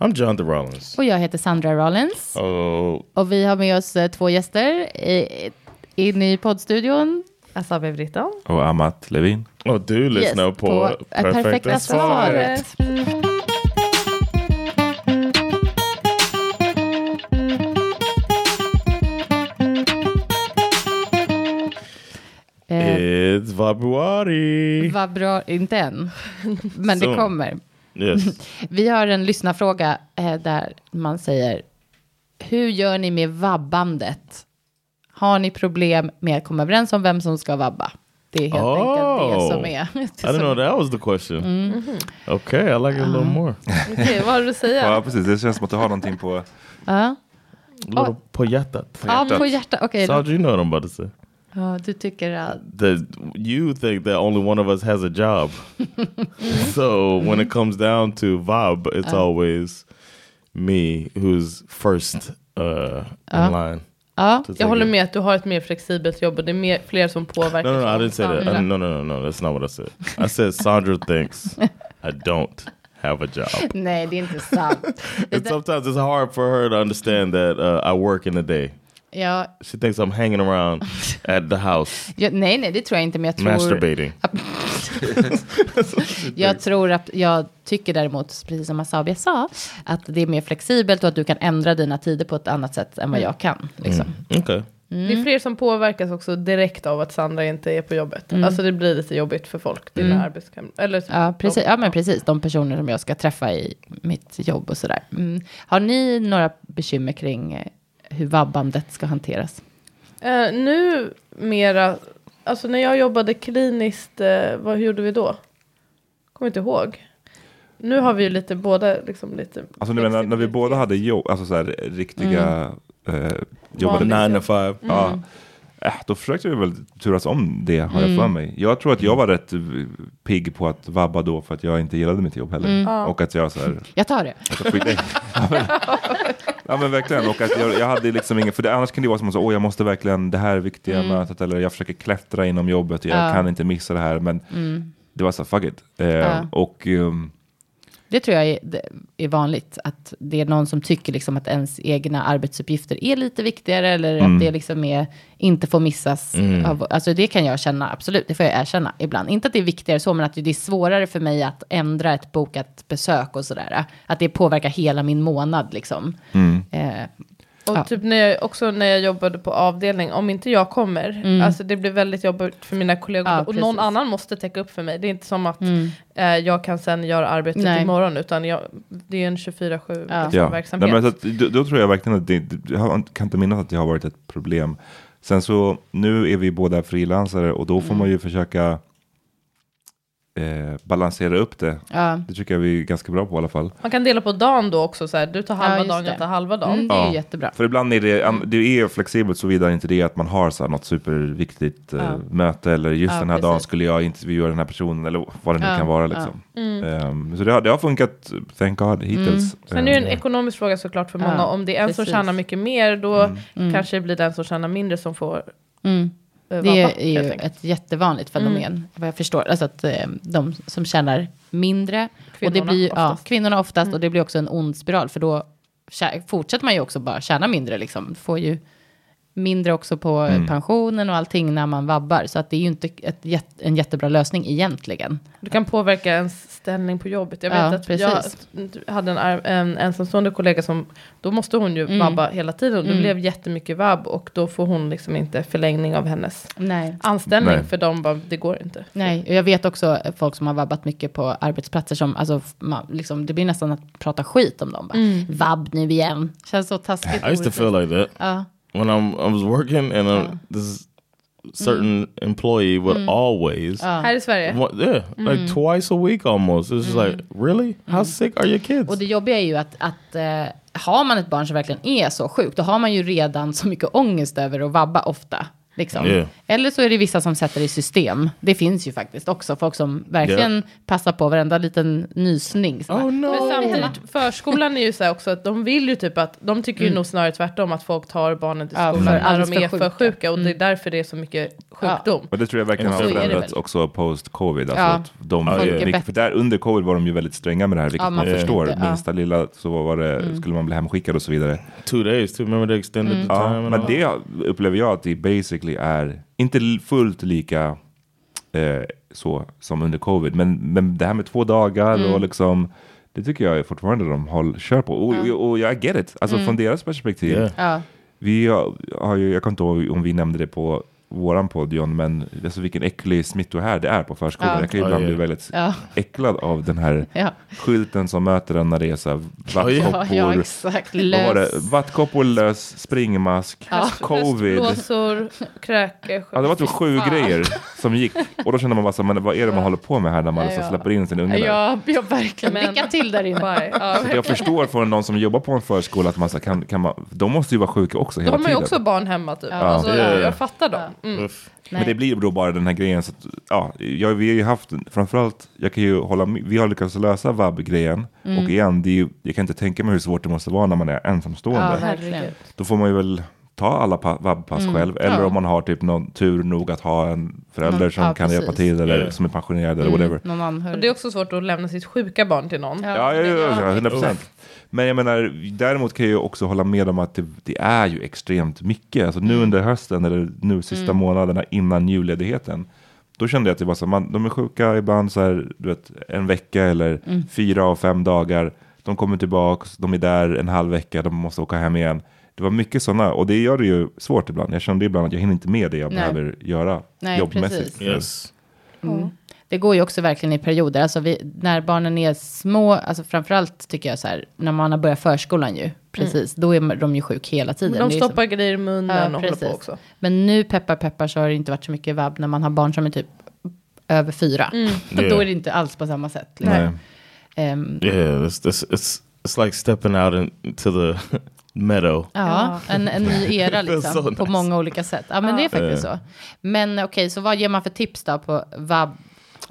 I'm Jonathan Rollins. Och jag heter Sandra Rollins. Oh, Och vi har med oss eh, två gäster i, in i poddstudion. Asabe Britton. Och Amat Levin. oh du lyssnar Yes, på, på eh, Perfekta svaret. Eh, It's February. vad bra, inte än, men det kommer. Yes. Vi har en lyssnarfråga eh, där man säger, hur gör ni med vabbandet? Har ni problem med att komma överens om vem som ska vabba? Det är helt enkelt det som är. I didn't know that was the question. Mm. Okay, I like it a little more. Okej, vad har du att säga? Ja, precis. Det känns som att du har någonting på A little på hjärtat. ja på hjärtat. Okej, då. Sandra, you know what I'm about to say. Ja, du tycker att... That you think that only one of us has a job. so when it comes down to Vab, it's always me who's first uh, in line. Ja, Jag håller med att du har ett mer flexibelt jobb och det är mer, fler som påverkar. No, no, no, I didn't say that. Sandra. I, no, no, no, no. That's not what I said. I said Sandra thinks I don't have a job. nej, det är inte sant. And sometimes it's hard for her to understand that uh, I work in the day. Ja, She thinks I'm hanging around at the house ja, nej, nej, det tror jag inte, men jag tror... masturbating. Jag tror att jag tycker däremot, precis som Asabi sa, att det är mer flexibelt och att du kan ändra dina tider på ett annat sätt än vad jag kan. Liksom. Okay. Det är fler som påverkas också direkt av att Sandra inte är på jobbet. Mm. Alltså det blir lite jobbigt för folk, dina arbetskamrater. Eller Ja, precis. ja, men precis. De personer som jag ska träffa i mitt jobb och sådär. Mm. Har ni några bekymmer kring eh, hur vabbandet ska hanteras? Eh, nu mera, alltså när jag jobbade kliniskt, eh, vad gjorde vi då? Kommer inte ihåg. Nu har vi ju lite båda liksom lite. Alltså nu, när, när vi båda hade jobb, alltså så här riktiga Mm. eh, jobbade. Nine to five. Ja. Äh, då försökte vi väl turas om det, har jag för mig. Jag tror att jag var rätt pigg på att vabba då för att jag inte gillade mitt jobb heller. Och att jag så här, Jag tar det. skit- ja, men, ja men verkligen, och att jag, jag hade liksom ingen, för det, annars kan det vara som att åh jag måste verkligen, det här viktiga mötet, eller jag försöker klättra inom jobbet, och jag Ja. kan inte missa det här, men det var så fuck it. Eh. Och ehm, Det tror jag är, är vanligt, att det är någon som tycker liksom att ens egna arbetsuppgifter är lite viktigare, eller Mm. att det liksom är, inte får missas. Av, alltså det kan jag känna, absolut, det får jag erkänna ibland. Inte att det är viktigare så, men att det är svårare för mig att ändra ett bokat besök och sådär. Att det påverkar hela min månad liksom. mm. Eh, Och Ja. typ när jag, också när jag jobbade på avdelning, om inte jag kommer, alltså det blir väldigt jobbigt för mina kollegor. Mm. Ja, och någon annan måste täcka upp för mig. Det är inte som att eh, jag kan sen göra arbetet Nej. imorgon, utan jag, det är en 24-7 Ja. liksom, Ja, verksamhet. Nej, men så att, då, då tror jag verkligen att det, jag kan inte minnas att det har varit ett problem. Sen så, nu är vi båda frilansare och då får man ju försöka eh, balansera upp det. ja. Det tycker jag vi är ganska bra på i alla fall. Man kan dela på dagen då också, så här, du tar halva just dagen, jag tar halva dagen. Mm, det är Ja. jättebra. För ibland är det, det är flexibelt såvida inte det är att man har så här något superviktigt eh, Ja. möte eller just Ja, den här dagen precis. skulle jag intervjua den här personen eller vad det nu Ja, kan vara ja. liksom. Mm. Ehm, så det har, det har funkat, thank God, hittills. Sen är det en Ehm, ekonomisk fråga såklart för Ja, många. Om det är en som precis. tjänar mycket mer, då Mm. kanske det blir den som tjänar mindre som får Mm. Eh, Det är ju ett jättevanligt fenomen, vad jag förstår. Alltså att eh, de som tjänar mindre, och det Kvinnorna blir, ja, oftast. kvinnorna oftast, och det blir också en ond spiral, för då fortsätter man ju också bara tjäna mindre, liksom. Får ju mindre också på pensionen och allting när man vabbar, så att det är ju inte ett, en jättebra lösning egentligen. Du kan påverka ens ställning på jobbet. Jag vet Ja, att precis. jag hade en, en ensamstående kollega som, då måste hon ju Mm. vabba hela tiden. Det Mm. blev jättemycket vabb och då får hon liksom inte förlängning av hennes Nej. anställning. Nej. För de bara, det går inte. Nej, och jag vet också folk som har vabbat mycket på arbetsplatser som, alltså, man, liksom, det blir nästan att prata skit om dem. Bara, Vabb nu igen. Känns så taskigt. I used to feel like that Ja, when I'm I was working and uh, this is certain employee would always. Här i Sverige? Wa- Yeah, like twice a week almost. It's just like, really? How sick are your kids? Och det jobbiga är ju att, att eh, har man ett barn som verkligen är så sjukt, då har man ju redan så mycket ångest över att vabba ofta. Liksom. Yeah. Eller så är det vissa som sätter i system. Det finns ju faktiskt också folk som verkligen Yeah. passar på varenda liten nysning. Oh no! Men samtidigt, förskolan är ju så här också att de vill ju typ att, de tycker ju nog snarare tvärtom att folk tar barnen till Ja, skolan för när de är för sjuka. sjuka och det är därför det är så mycket sjukdom. Och det tror jag verkligen har är förändrats också post-covid. Alltså Ja. att de, är bättre. för där under covid var de ju väldigt stränga med det här, vilket Ja, man man förstår. ja. Minsta lilla så var det, skulle man bli hemskickad och så vidare. Two days. Remember they extended the time? Ja, men det upplever jag att det basically är, inte fullt lika eh, så som under covid, men, men det här med två dagar och liksom, det tycker jag är fortfarande de håll, kör på. Och, och, och jag get it, alltså från deras perspektiv. Yeah. ja. Vi har, har ju, jag kan inte ihåg om vi nämnde det på våran podd John, men alltså vilken äcklig smittohärd det är på förskolan. Ja. Jag kan ju ibland bli väldigt Ja. äcklad av den här Ja. skylten som möter en när det är så här vattkoppor. ja, exakt. Lös. Vattkoppor, lös, springmask, covid. Hästblåsor, kräke, Ja, det var typ sju Fan. grejer som gick. Och då kände man bara så men vad är det man håller på med här när man Ja, liksom ja. släpper in sin unge där? Ja, ja, verkligen. Men- Lycka till där inne. Bye. Ja, Så jag förstår från någon som jobbar på en förskola att man, så här, kan, kan man, de måste ju vara sjuka också hela har man ju tiden. också barn hemma typ. Ja. Alltså, Ja. Jag fattar dem. Mm. Men det blir då bara den här grejen. Så att, ja, jag, vi har ju haft, framförallt, jag kan ju hålla vi har lyckats lösa vab-grejen. Mm. Och igen, det är ju, jag kan inte tänka mig hur svårt det måste vara när man är ensamstående. Ja. Då får man ju väl ta alla pa- vab-pass själv. Eller Mm. Ja. om man har typ någon tur nog att ha en förälder Någon- som ja, kan hjälpa precis. till. Eller Yeah. som är pensionerad eller Mm, whatever. någon Och det är också svårt att lämna sitt sjuka barn till någon. Ja. Ja, ja, ja, ja, 100 procent. Men jag menar, däremot kan jag ju också hålla med om att det, det är ju extremt mycket. Alltså nu under hösten, eller nu sista månaderna innan julledigheten. Då kände jag att det var så, man, de är sjuka ibland så här, du vet, en vecka eller fyra av fem dagar. De kommer tillbaka, de är där en halv vecka, de måste åka hem igen. Det var mycket sådana, och det gör det ju svårt ibland. Jag kände ibland att jag hinner inte med det jag Nej. behöver göra Nej, jobbmässigt. precis. Yes. Det går ju också verkligen i perioder. Alltså vi, när barnen är små, alltså framförallt tycker jag så här, när man har börjat förskolan ju, precis, då är de ju sjuk hela tiden. De är ju stoppar grejer i munnen Ja, och håller på också. Men nu peppar peppar så har det inte varit så mycket vabb när man har barn som är typ över fyra. Då Yeah. är det inte alls på samma sätt. Liksom. Nej. Ehm, Yeah, it's, it's it's it's like stepping out into the meadow. Ja, en, en ny era liksom, Så på nice. många olika sätt. Ja, men det är faktiskt så. Men okej, så vad ger man för tips då på vab?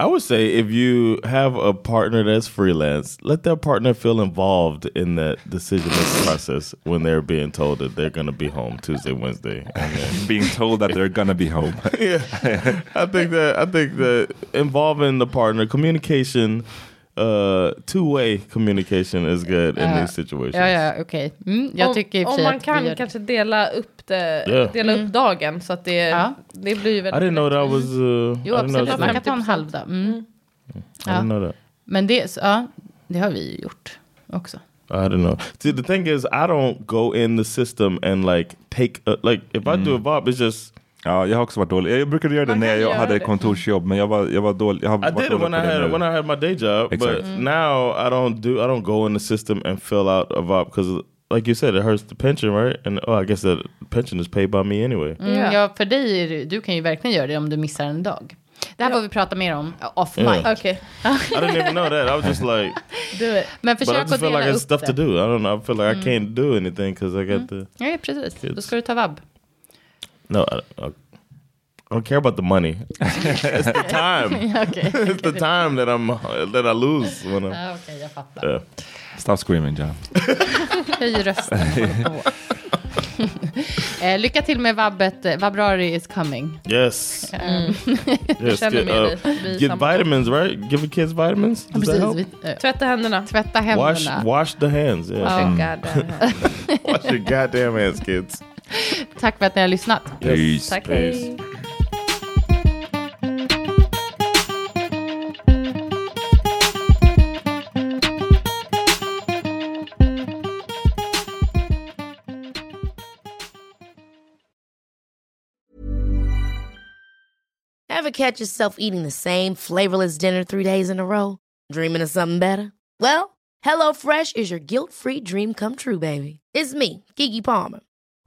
I would say if you have a partner that's freelance, let that partner feel involved in that decision making process when they're being told that they're going to be home Tuesday, Wednesday, and then Being told that they're gonna be home. yeah, I think that I think that involving the partner, communication, uh, two way communication is good in Ja. these situations. Ja, ja, okej. Mm, jag om, tycker i om man kan kanske dela upp det, Yeah. dela upp dagen så att det, Ja. det blir ju I väldigt didn't know that was. Uh, Jo, I absolut. Man kan ta en 50%. halv dag. Mm. I Ja. didn't know that. Men det, så- ja, det har vi ju gjort också. I don't know. See, the thing is, I don't go in the system and like take a, like if I do a bob, it's just Ja, jag har också varit dålig. Jag brukade göra det Man när jag hade det. kontorsjobb, men jag var, jag var dålig. Jag har I varit did it dålig when I på det had nu. when I had my day job, Exactly. but now I don't do I don't go in the system and fill out a vob because, like you said, it hurts the pension, right? And oh, I guess the pension is paid by me anyway. Mm, Ja. Ja, för dig, är du kan ju verkligen göra det om du missar en dag. Det här får vi prata mer om off Ja. mic. Okej, I didn't even know that. I was just like, do it. Men but I försök just feel like it's upp stuff to det. do. I don't know. I feel like I can't do anything because I got the Ja, precis. Då Kids. ska du ta vab. No. I, I, don't care about the money. it's the time. Okej, it's the time that I'm that I lose when I'm. ja, okej, jag fattar. Yeah. Stop screaming John. Höj rösten. eh, lycka till med vabbet. Eh, Vabrari is coming. Yes. yes. Känner Get, med uh, get vitamins, right? Give the kids vitamins. Does that Precis. help? Vi, eh, Tvätta händerna. tvätta Wash, händerna. wash the hands. Yeah. Oh, God, damn. Wash your goddamn hands, kids. Tack för att ni har lyssnat. Peace. Tack, Peace. hej. Ever catch yourself eating the same flavorless dinner three days in a row? Dreaming of something better? Well, HelloFresh is your guilt free dream come true, baby. It's me, Gigi Palmer.